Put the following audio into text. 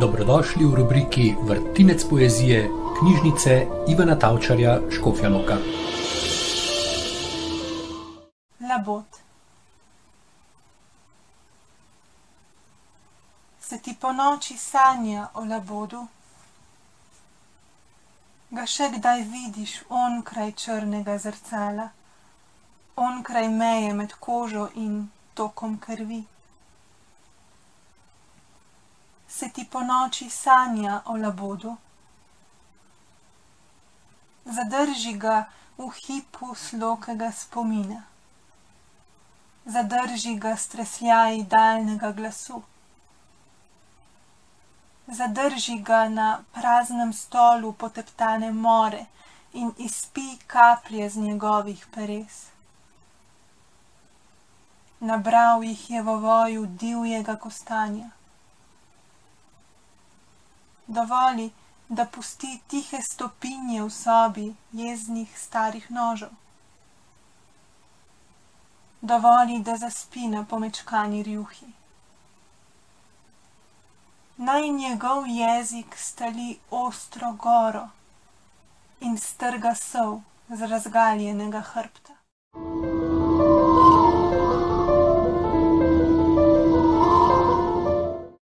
Dobrodošli v rubriki Vrtinec poezije knjižnice Ivana Tavčarja Škofjanoka. Labod. Se ti po noči sanja o labodu? Ga še kdaj vidiš onkraj črnega zrcala, onkraj meje med kožo in tokom krvi? Se ti po noči sanja o labodu. Zadrži ga v hipu slokega spomina. Zadrži ga stresljaj daljnega glasu. Zadrži ga na praznem stolu poteptane more in izpi kaplje z njegovih peres. Nabral jih je v voju divjega kostanja dovoli, da pusti tihe stopinje v sobi jeznih starih nožev. Dovoli, da zaspi na pomečkani rjuhi. Naj njegov jezik stali ostro goro in strga sol z razgaljenega hrbta.